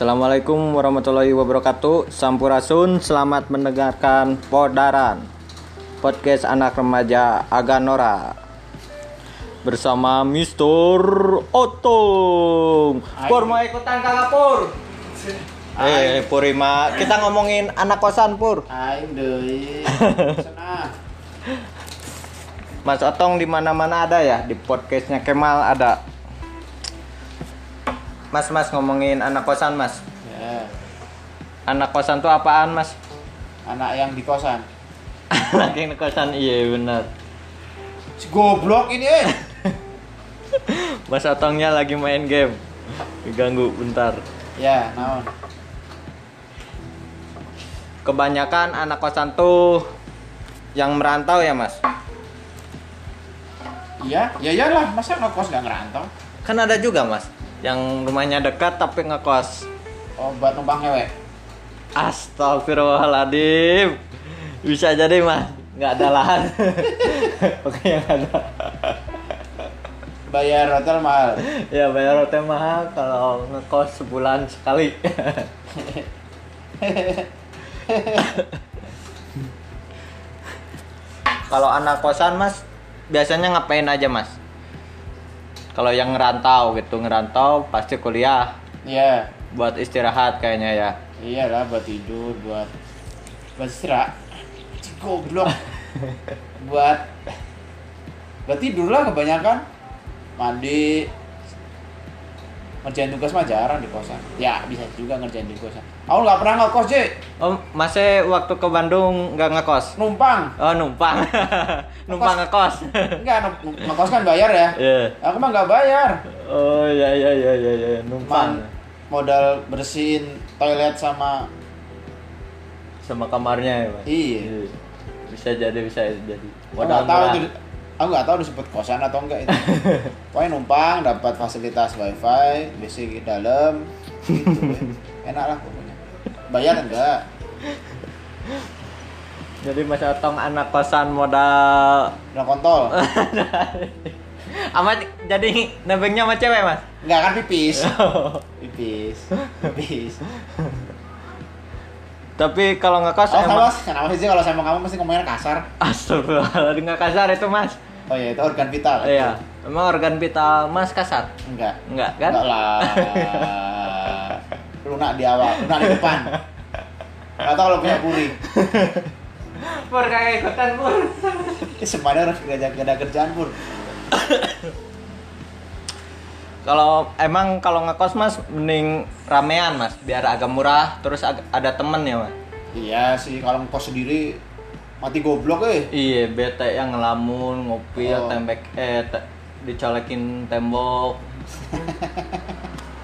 Assalamualaikum warahmatullahi wabarakatuh. Sampurasun selamat mendengarkan Podaran Podcast anak remaja Aganora. Bersama Mr. Otong Pur mau ikutan kakak Pur? Eh Purima Kita ngomongin anak kosan Pur. Aing. Mas Otong di mana mana ada ya? Di podcastnya Kemal ada Mas mas ngomongin anak kosan mas Ya, Anak kosan tuh apaan mas? anak yang di kosan. Anak yang kosan iya benar Si goblok ini eh. Mas Otongnya lagi main game Diganggu bentar Ya, naon? Kebanyakan anak kosan tuh Yang merantau ya mas Iya, ya iyalah, masa ngekos gak ngerantau? Kan ada juga mas Yang rumahnya dekat tapi ngekos Oh, buat numpang ngewe. Astagfirullahaladzim Bisa jadi mas nggak ada lahan Oke yang ada Bayar hotel mahal. Ya bayar hotel mahal kalau ngekos sebulan sekali Kalau anak kosan mas biasanya ngapain aja mas? Kalau yang ngerantau gitu ngerantau pasti kuliah Iya, buat istirahat kayaknya ya. iyalah buat tidur, buat buat istirahat. Goblok. buat buat tidur lah kebanyakan. Mandi, ngerjain tugas mah jarang di kosan. Ya, bisa juga ngerjain di kosan. Aku nggak pernah ngekos, J. Oh masih waktu ke Bandung nggak ngekos? Numpang. Oh numpang, numpang ngekos. Enggak, nge- ngekos kan bayar ya. Iya. Aku mah nggak bayar. Oh ya ya ya ya ya numpang. Man, modal bersihin toilet sama Sama kamarnya ya mas. Iya. Bisa jadi bisa jadi. nggak tahu aku nggak tahu disebut kosan atau enggak itu. Pokoknya numpang dapat fasilitas wifi, di dalam, gitu. ya. Enak lah pokoknya. Bayar enggak? Jadi Mas Otong anak kosan modal Udah kontol. Amat jadi nebengnya sama cewek mas? Enggak kan pipis. Pipis. Pipis. Tapi kalau ngekos Oh, emang kenapa sih kalau sama kamu mesti ngomongnya kasar? Astagfirullahaladzim nggak kasar itu mas Oh iya, itu organ vital. Iya Emang organ vital mas kasar? Enggak. Enggak kan? Enggak lah. Lunak di awal, lunak di depan. Atau kalau punya puri. Pur kayak ikutan pur semuanya harus gak ada kerjaan pur. Kalau emang kalau ngekos mas mending ramean mas Biar agak murah terus ag- ada temen ya mas Iya sih, kalau ngekos sendiri mati goblok eh. Iya bete yang ngelamun ngopi Oh. tembek eh te- dicolekin tembok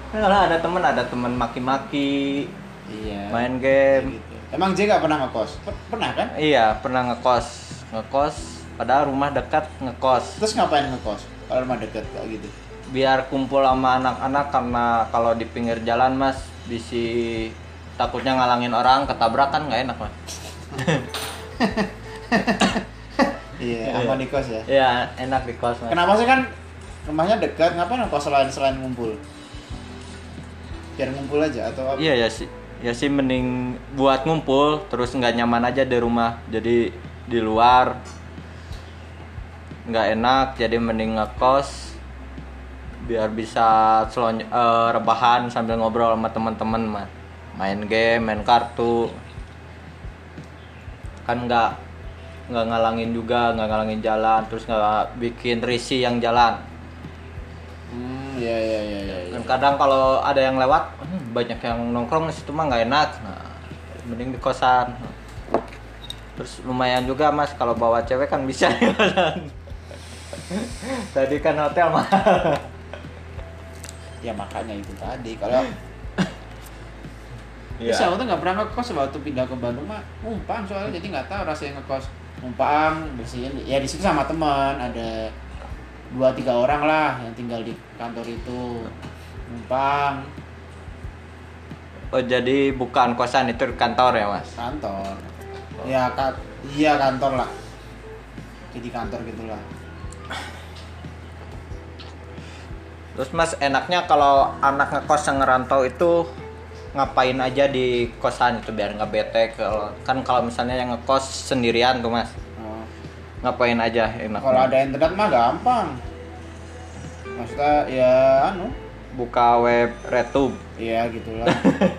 Kalau ada temen ada temen maki-maki Iya. main game Gitu. Emang J gak pernah ngekos? Per- pernah kan? Iya, pernah ngekos. Ngekos padahal rumah dekat ngekos. Terus ngapain ngekos? Kalau rumah deket kayak gitu. Biar kumpul sama anak-anak karena kalau di pinggir jalan Mas bisi takutnya ngalangin orang ketabrakan nggak enak Mas. Iya, aman di kos ya. Iya, enak di kos Mas. Kenapa sih kan rumahnya dekat? Ngapain ngekos selain selain ngumpul? Biar ngumpul aja atau apa? Iya ya sih. Ya sih mending buat ngumpul terus nggak nyaman aja di rumah. Jadi di luar nggak enak jadi mending ngekos biar bisa selony eh, rebahan sambil ngobrol sama teman-teman main game main kartu kan nggak nggak ngalangin juga nggak ngalangin jalan terus nggak bikin risih yang jalan. Hmm, iya iya iya. iya. kan kadang kalau ada yang lewat "Hmm, banyak yang nongkrong di situ mah nggak enak. Nah, mending di kosan. Terus lumayan juga mas kalau bawa cewek kan bisa. Tadi kan hotel mah. Ya makanya itu tadi. Kalau Iya. Terus aku tuh nggak pernah ngekos waktu pindah ke Bandung mah numpang soalnya jadi nggak tahu rasanya ngekos. Numpang bersihin. Ya di situ sama teman ada dua tiga orang lah yang tinggal di kantor itu. Numpang. Oh jadi bukan kosan itu kantor ya mas? Kantor. Ya ka iya kantor lah. Jadi kantor gitulah Terus mas enaknya kalau anak ngekos yang ngerantau itu ngapain aja di kosan itu biar nggak bete kalau kan kalau misalnya yang ngekos sendirian tuh mas Oh. ngapain aja enak Kalau ada internet mah gampang. Maksudnya ya anu, buka web RedTube ya gitulah.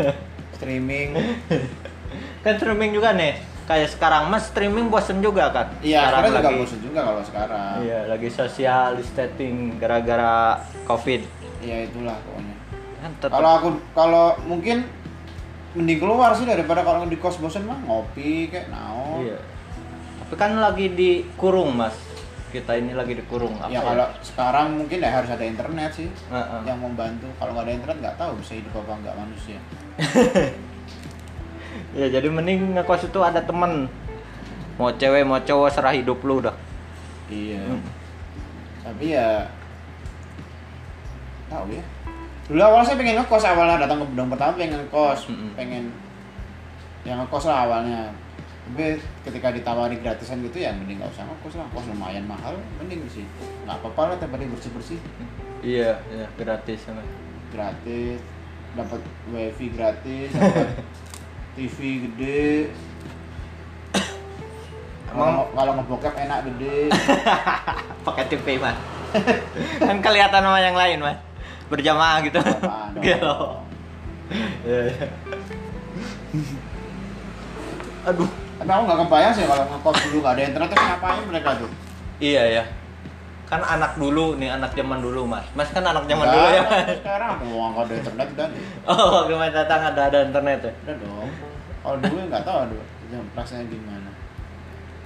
Streaming. kan streaming juga nih kayak sekarang mas streaming bosen juga kan Iya, Sekarang sekarang juga lagi- bosan juga kalau sekarang. iya lagi social distancing gara-gara covid Iya itulah. Kan tetap Kalau aku kalau mungkin mending keluar sih daripada kalau di kos bosan mah ngopi kayak naon. iya tapi kan lagi dikurung mas kita ini lagi dikurung apa Ya kalau sekarang mungkin ya harus ada internet sih Heeh. yang membantu. Kalau nggak ada internet nggak tahu bisa hidup apa nggak manusia. ya jadi mending ngekos itu ada temen mau cewek mau cowok serah hidup lu udah Iya. Hmm. Tapi ya tahu ya. Dulu awal saya pengen ngekos awalnya datang ke bedong pertama pengen ngekos, Mm-mm. pengen yang ngekos lah awalnya. Tapi ketika ditawari gratisan gitu ya mending nggak usah ngekos lah, kos lumayan mahal, mending sih. Nggak apa-apa lah tiap hari bersih-bersih, iya iya gratis sama gratis, dapat wifi gratis, dapat TV gede. Kalau kalau ngebokep enak gede. pakai TV mas kan kelihatan sama yang lain mas berjamaah gitu dong. gitu Iya, iya. aduh Tapi aku nggak kebayang sih kalau ngekos dulu nggak ada internet terus ngapain mereka tuh? iya ya kan anak dulu nih anak zaman dulu mas mas kan anak zaman dulu ya Sekarang aku mau nggak ada internet udah nih. oh gimana datang ada ada internet ya Udah dong. Kalau dulu nggak tahu aduh jam rasanya gimana.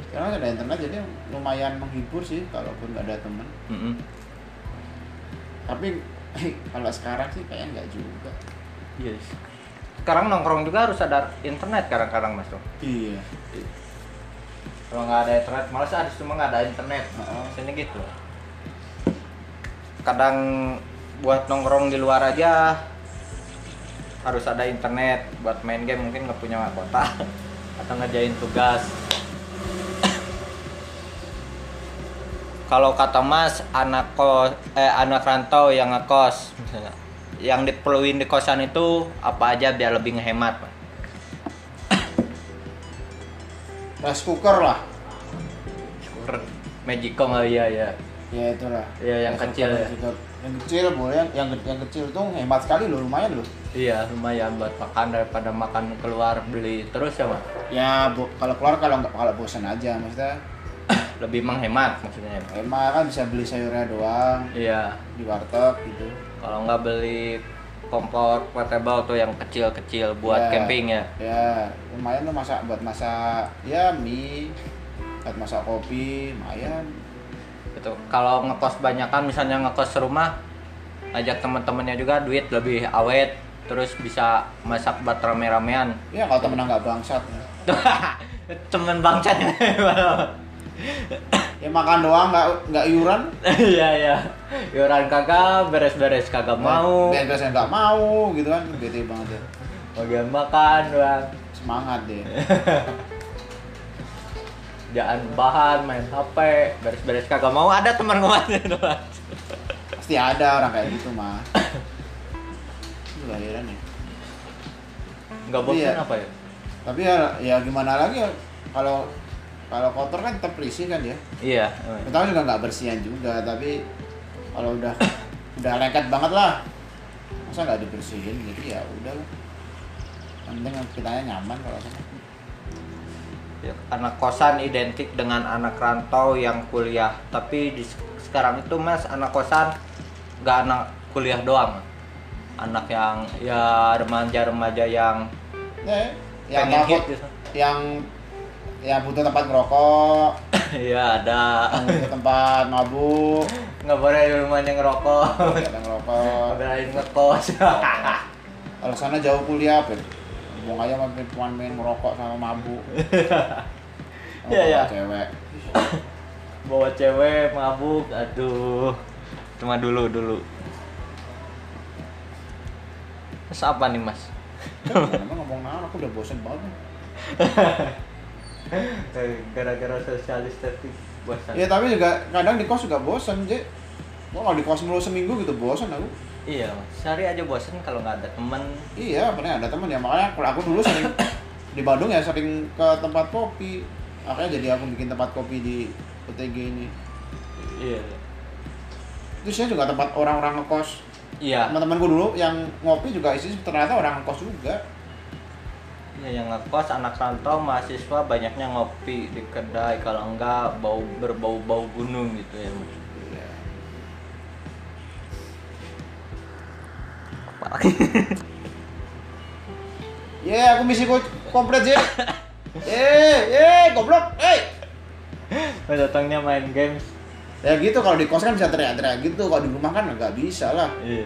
Sekarang ada internet jadi lumayan menghibur sih kalaupun nggak ada teman. Mm-mm. Tapi kalau sekarang sih kayaknya nggak juga. Yes. Sekarang nongkrong juga harus ada internet kadang-kadang mas tuh. Iya. Kalau nggak ada internet, malas ada cuma nggak ada internet. Heeh. Sini gitu. Kadang buat nongkrong di luar aja harus ada internet buat main game mungkin nggak punya kuota atau ngerjain tugas. Kalau kata Mas anak kos eh anak rantau yang ngekos misalnya yang diperluin di kosan itu apa aja biar lebih ngehemat Mas? Rice cooker lah. Magicom oh iya ya. Ya itulah. Iya, yang Rice kecil cooker ya. juga. Yang kecil boleh, yang yang, yang kecil tuh hemat sekali loh, lumayan loh. Iya lumayan buat makan daripada makan keluar beli terus ya mas. Ya kalau keluar kalau nggak kalau bosan aja maksudnya Lebih menghemat maksudnya. Emang kan bisa beli sayurnya doang Iya. di warteg gitu. Kalau nggak beli kompor portable tuh yang kecil-kecil buat Ya, camping ya. Ya, lumayan tuh masak buat masak ya mie, buat masak kopi, lumayan. Gitu. Kalau ngekos banyakan misalnya ngekos rumah ajak teman-temannya juga duit lebih awet terus bisa masak buat rame-ramean. Ya kalau temen nggak bangsat. Temen bangsat Ya makan doang nggak nggak iuran. Iya iya. Iuran kagak, beres-beres kagak mau. Biasanya nggak mau gitu kan, bete banget ya. Bagian makan doang. Semangat deh. Jangan bahan, main HP, beres-beres kagak mau ada teman kemarin doang. Pasti ada orang kayak gitu mah. Itu lahiran ya. Enggak bosan Iya. apa ya? Tapi ya ya gimana lagi ya kalau kalau kotor kan tetap risih kan ya. Iya. Kita juga nggak bersihan juga, tapi kalau udah udah lengket banget lah, masa nggak dibersihin jadi ya udah lah. Penting kitanya nyaman kalau sana. Ya, anak kosan identik dengan anak rantau yang kuliah. Tapi di se- sekarang itu mas anak kosan nggak anak kuliah doang. Anak yang ya remaja-remaja yang Ya, yang pengen takut, hit gitu. yang yang butuh tempat ngerokok, Iya ada. butuh tempat mabuk, Nggak boleh di rumahnya ngerokok. nggak ada ngerokok. Belain ngekos. Kalau sana jauh kuliah, apa? Mau aja main cuma main ngerokok sama mabuk. Iya, iya. Cewek. Bawa cewek mabuk, aduh. Cuma dulu dulu. Terus apa nih mas? Emang ngomong aku udah bosen banget. Gara-gara sosialis tapi bosan. Ya tapi juga kadang di kos juga bosen, J. Gua kalau di kos mulu seminggu gitu bosan aku. iya sehari aja bosen kalau nggak ada temen Iya, pernah ada teman ya makanya kalau aku dulu sering di Bandung ya sering ke tempat kopi. Makanya jadi aku bikin tempat kopi di PTG ini. iya Terus saya juga tempat orang-orang ngekos. iya Teman-temanku dulu yang ngopi juga isi ternyata orang ngekos juga. Iya, yang ngekos anak rantau mahasiswa banyaknya ngopi di kedai kalau enggak bau berbau-bau gunung gitu ya Mas. Iya. Ya, aku misi ku komplit sih. Eh, eh, goblok, eh. Datangnya main games Ya gitu kalau di kos kan bisa teriak-teriak gitu, kalau di rumah kan nggak bisa lah. iya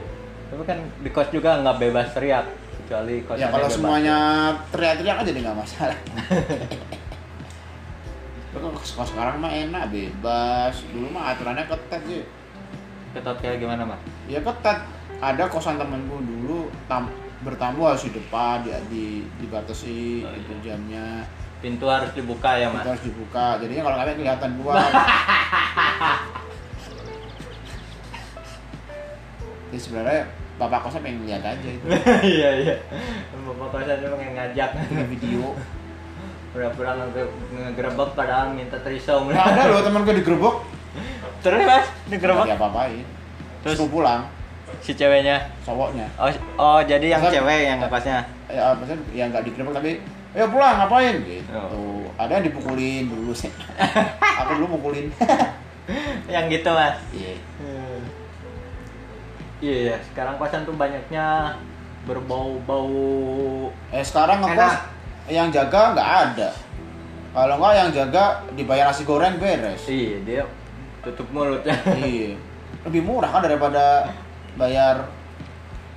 tapi kan di kos juga nggak bebas teriak kecuali kos ya kalau semuanya teriak-teriak jadi nggak masalah. Kalau sekarang mah enak, bebas. Dulu mah aturannya ketat sih. ketat kayak gimana mas Ya ketat. Ada kosan temenku dulu tam bertamu harus di depan, di, di dibatasi Oh, itu iya. jamnya. pintu harus dibuka ya mas harus dibuka. Jadinya kalau nggak kelihatan gua. Jadi sebenarnya bapak kosnya pengen lihat aja itu iya iya bapak kosan cuma pengen ngajak video. pura-pura nge- ngegerebek padahal minta trisom Nah, ada loh temen gue digerebek, terus mas digerebek diapa-apain. Terus? Terus pulang, si ceweknya cowoknya. oh, oh jadi yang Masa- cewek yang ngekosnya Ya, maksudnya yang nggak digerebek tapi, ayo pulang ngapain? Gitu. Oh. Ada yang dipukulin dulu sih. Aku dulu mukulin. yang gitu mas Iya. Iya, iya. sekarang kosan tuh banyaknya berbau-bau. Eh sekarang ngekos yang jaga nggak ada. Kalau nggak yang jaga dibayar nasi goreng beres. Iya, dia tutup mulutnya. iya. Lebih murah kan daripada bayar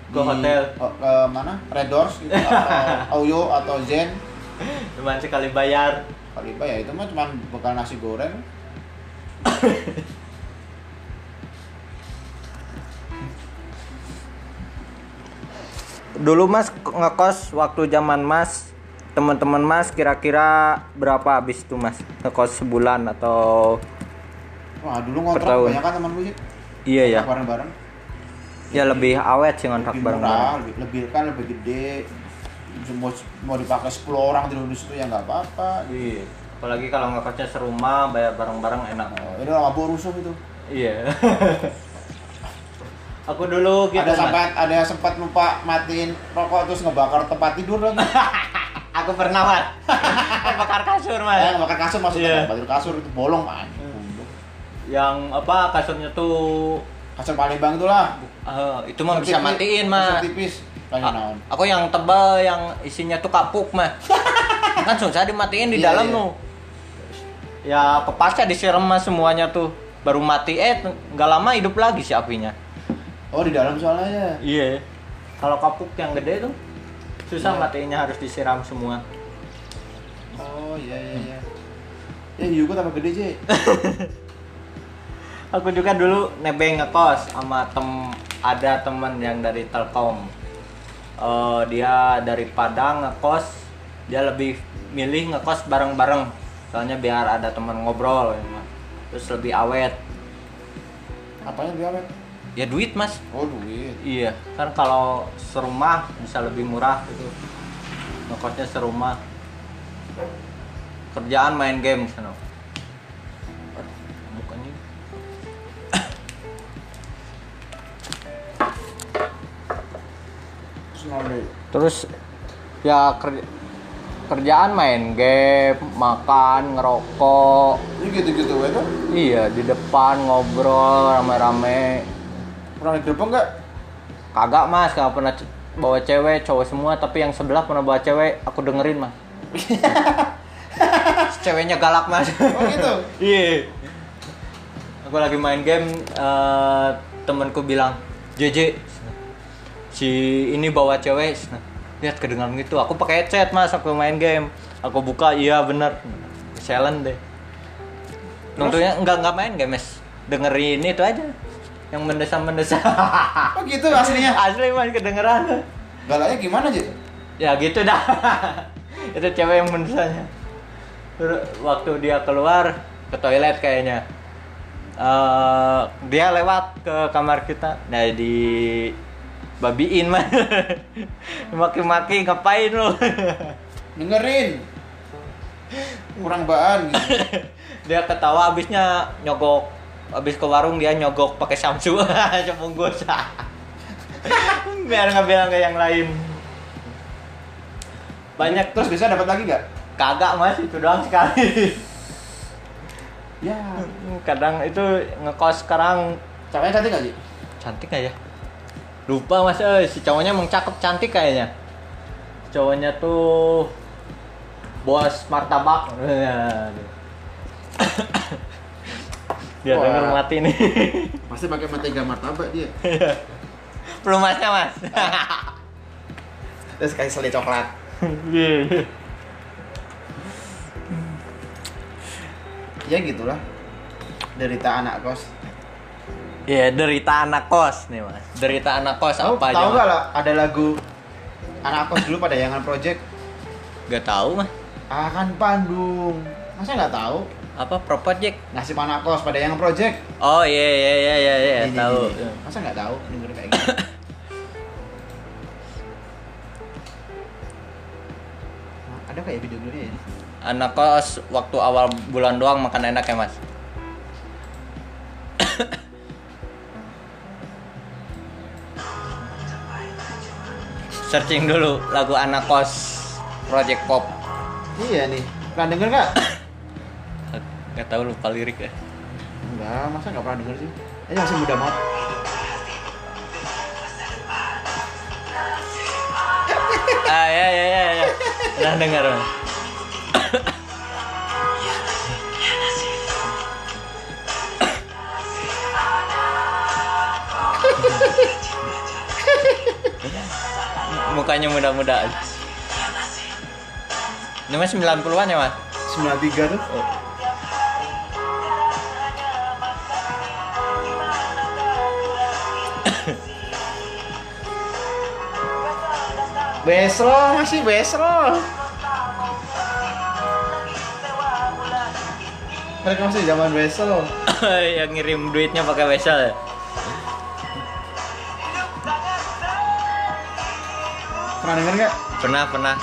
Ke hotel. oh, ke mana? Red Doors gitu, atau Oyo atau Zen. Cuman sekali bayar. Kali bayar itu mah cuma bekal nasi goreng. Dulu Mas ngekos waktu zaman Mas teman-teman Mas kira-kira berapa habis itu Mas? Ngekos sebulan atau Wah dulu ngontrak banyak kan teman gue sih. Iya ya. Bareng-bareng. Ya lebih awet sih ngontrak bareng-bareng. lebih, lebih kan lebih gede. Mau, mau dipakai 10 orang di rumah situ ya nggak apa-apa. Iya. Apalagi kalau ngekosnya serumah bayar bareng-bareng enak. Oh, ini mabuk rusuh itu. Iya. Aku dulu gitu ada sampai ada sempat lupa matiin rokok terus ngebakar tempat tidur lagi. Aku pernah Mas. Bakar kasur Mas. Eh, ngebakar kasur maksudnya, Iya. bakar kasur itu bolong kan. yang apa kasurnya tuh Kasur Palembang itulah. eh, itu mah bisa matiin mah tipis. A- aku yang tebal yang isinya tuh kapuk mah kan susah dimatiin di Iya, dalam tuh ya kepasnya disiram mah semuanya tuh baru mati eh nggak lama hidup lagi si apinya Oh, di dalam soalnya ya. iya kalau kapuk yang gede tuh susah Iya. matiinnya harus disiram semua Oh, iya iya iya. Ya juga tambah gede, sih. aku juga dulu nebeng ngekos sama tem ada temen yang dari Telkom Eh, dia dari Padang ngekos dia lebih milih ngekos bareng-bareng soalnya biar ada teman ngobrol ya, terus lebih awet Apanya dia, Met? Ya duit mas. Oh, duit. iya kan kalau serumah bisa lebih murah gitu. Ngekosnya serumah. Kerjaan main game sana bukannya? Terus ya ker- kerjaan main game makan ngerokok. Ini gitu-gitu iya di depan ngobrol rame-rame Pernah digerebek enggak? kagak mas. Nggak pernah c- bawa cewek cowok semua. Tapi yang sebelah pernah bawa cewek aku dengerin mas. Ceweknya galak mas. Oh, gitu. iya. Aku lagi main game eh, temanku bilang JJ si ini bawa cewek. Lihat kedengaran gitu. Aku pakai headset mas aku main game. Aku buka iya bener. Silent deh. Untungnya enggak enggak main game mas. Dengerin itu aja yang mendesah mendesah Oh, gitu aslinya. asli mas kedengeran. Galaknya gimana, Ji? ya gitu dah. Itu cewek yang mendesahnya waktu dia keluar ke toilet kayaknya eh, dia lewat ke kamar kita. Nah di babiin mah maki-maki ngapain lu? Dengerin. Kurang baan gitu. dia ketawa abisnya nyogok abis ke warung dia nyogok pakai samsu sebungkus biar nggak bilang ke yang lain. Banyak. Terus bisa dapat lagi nggak? Kagak mas. Itu doang sekali. Ya. Kadang itu ngekos sekarang. Ceweknya cantik nggak sih cantik aja lupa mas. Eh, si cowoknya emang cakep cantik kayaknya. Cowoknya tuh bos martabak dia Wah. denger mati nih. Pasti pakai mentega martabak dia. Belum masnya mas. Terus kasih seli coklat. Ya gitulah. Derita anak kos. Iya derita anak kos nih mas. Derita anak kos tahu apa aja tahu nggak lah ada lagu anak kos dulu pada Yangan Project? Gak tahu mas. Akan Bandung masa nggak tahu apa pro project nasib anak kos pada Yangan Project. Oh iya iya iya iya iya tahu. ini, masa nggak tahu? Denger kayak gitu Nah, ada kayak video dulu ya anak kos waktu awal bulan doang makan enak ya mas? Searching dulu lagu anak kos project pop. Iya nih. Pernah denger nggak nggak tahu lupa lirik ya? Enggak masa nggak pernah denger sih. Ini masih muda banget. Ah ya ya ya ya. Pernah dengar Mas. mukanya muda-muda ini mas 90-an ya mas? 93 tuh Besro masih Besro. Mereka masih zaman Besro. yang ngirim duitnya pakai wesel ya Pernah denger nggak? pernah pernah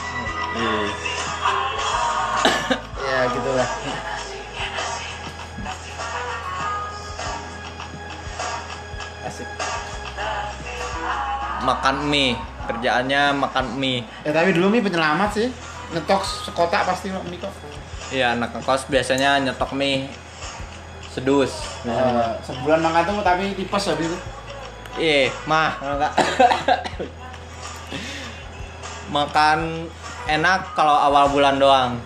Ya gitulah. Asik. makan mie kerjaannya makan mie Ya tapi dulu mie penyelamat sih. Ngetok sekotak pasti mie kok. Iya anak kos biasanya nyetok mie sedus. Eh, sebulan makan tuh tapi tipes habis itu. Iya, mah enggak. Makan enak kalau awal bulan doang.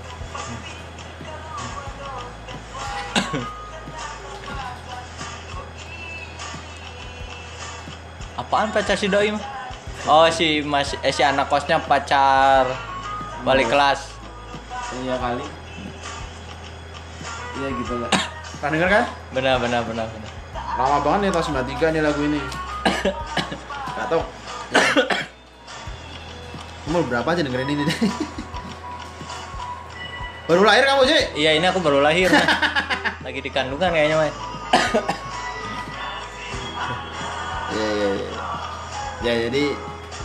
Apaan pacar si doi mah? Oh si mas eh, si anak kosnya pacar balik kelas. Iya kali. Iya gitu lah. Pernah denger kan? Benar benar benar benar. Lama banget nih tahun 93 nih lagu ini. Gak tau. Umur berapa aja dengerin ini deh. Baru lahir kamu sih? Iya ini aku baru lahir Mas. Lagi di kandungan kayaknya mas. Iya iya iya. Ya jadi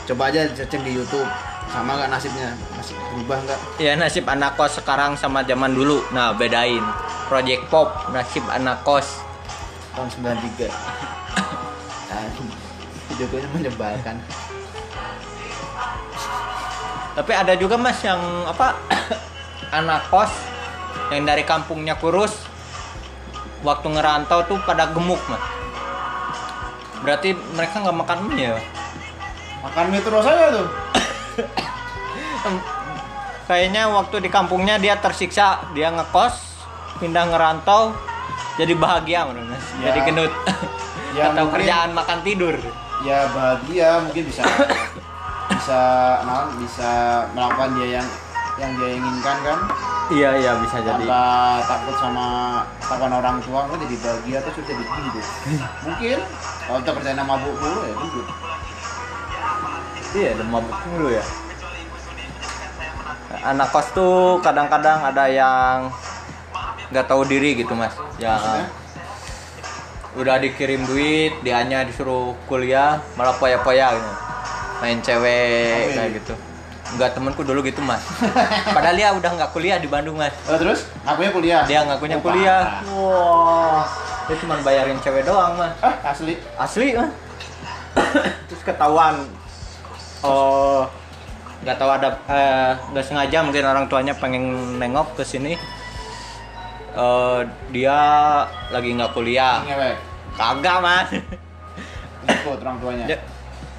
coba aja searching di YouTube sama nggak nasibnya masih berubah nggak? Ya nasib anak kos sekarang sama zaman dulu. Nah bedain. Project Pop nasib anak kos. Tahun 93. Ah, Videonya menyebalkan. Tapi ada juga mas yang apa anak kos yang dari kampungnya kurus waktu ngerantau tuh pada gemuk mas. Berarti mereka nggak makan mie ya? Makan mie terus aja tuh. Kayaknya waktu di kampungnya dia tersiksa, dia ngekos, pindah ngerantau, jadi bahagia menurut mas. Ya. Jadi gendut. Ya, Atau mungkin- kerjaan makan tidur. Ya bahagia mungkin bisa bisa nah, bisa melakukan dia yang yang dia inginkan kan Iya iya bisa tanpa takut sama takut orang tua kan jadi bahagia terus jadi gitu mungkin kalau kita percaya nama mabuk dulu ya gitu Iya, ada mabuk mulu ya. Anak kos tuh kadang-kadang ada yang nggak tahu diri gitu mas. Ya Maksudnya? udah dikirim duit dianya disuruh kuliah malah poya-poya gitu. Main cewek kayak gitu. Enggak temenku dulu gitu mas. Padahal dia udah nggak kuliah di Bandung mas. Oh, terus? Ngakunya kuliah? Dia ngakunya Oh, kuliah. wah. Dia cuma bayarin cewek doang mas. Ah asli? Asli mas. Terus ketahuan oh nggak tahu ada eh, nggak sengaja mungkin orang tuanya pengen nengok ke sini. Eh, dia lagi nggak kuliah. Ngewek kagak mas. Ikut orang tuanya. Dia-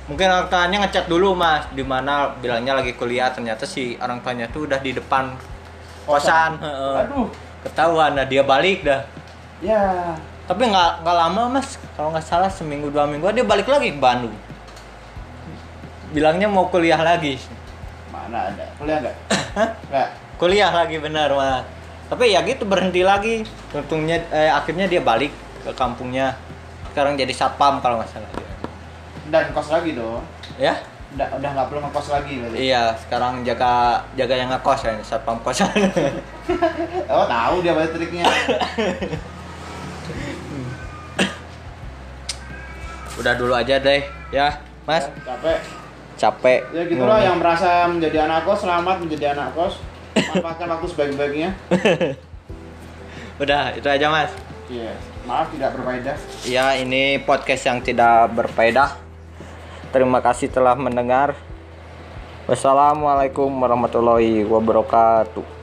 mungkin orang tuanya ngechat dulu mas di mana bilangnya lagi kuliah. Ternyata si orang tuanya tuh udah di depan kosan. Heeh. aduh. Ketahuan nah dia balik dah. Ya. Tapi nggak nggak lama mas. Kalau nggak salah seminggu dua minggu dia balik lagi ke Bandung bilangnya mau kuliah lagi. Mana ada? Kuliah nggak? Nggak. Kuliah lagi benar mas. Tapi ya gitu berhenti lagi. Untungnya eh, akhirnya dia balik ke kampungnya. Sekarang jadi satpam kalau nggak salah. Dan kos lagi dong. Ya? Udah udah nggak perlu ngekos lagi berarti. Iya sekarang jaga jaga yang ngekos ya satpam kosan oh tahu dia banyak triknya. Udah dulu aja deh ya. Mas? Capek capek. Ya gitulah ngomong. yang merasa menjadi anak kos selamat menjadi anak kos. Manfaatkan waktu sebaik-baiknya. Udah itu aja mas. Iya maaf tidak berfaedah. Ya ini podcast yang tidak berfaedah. Terima kasih telah mendengar. Wassalamualaikum warahmatullahi wabarakatuh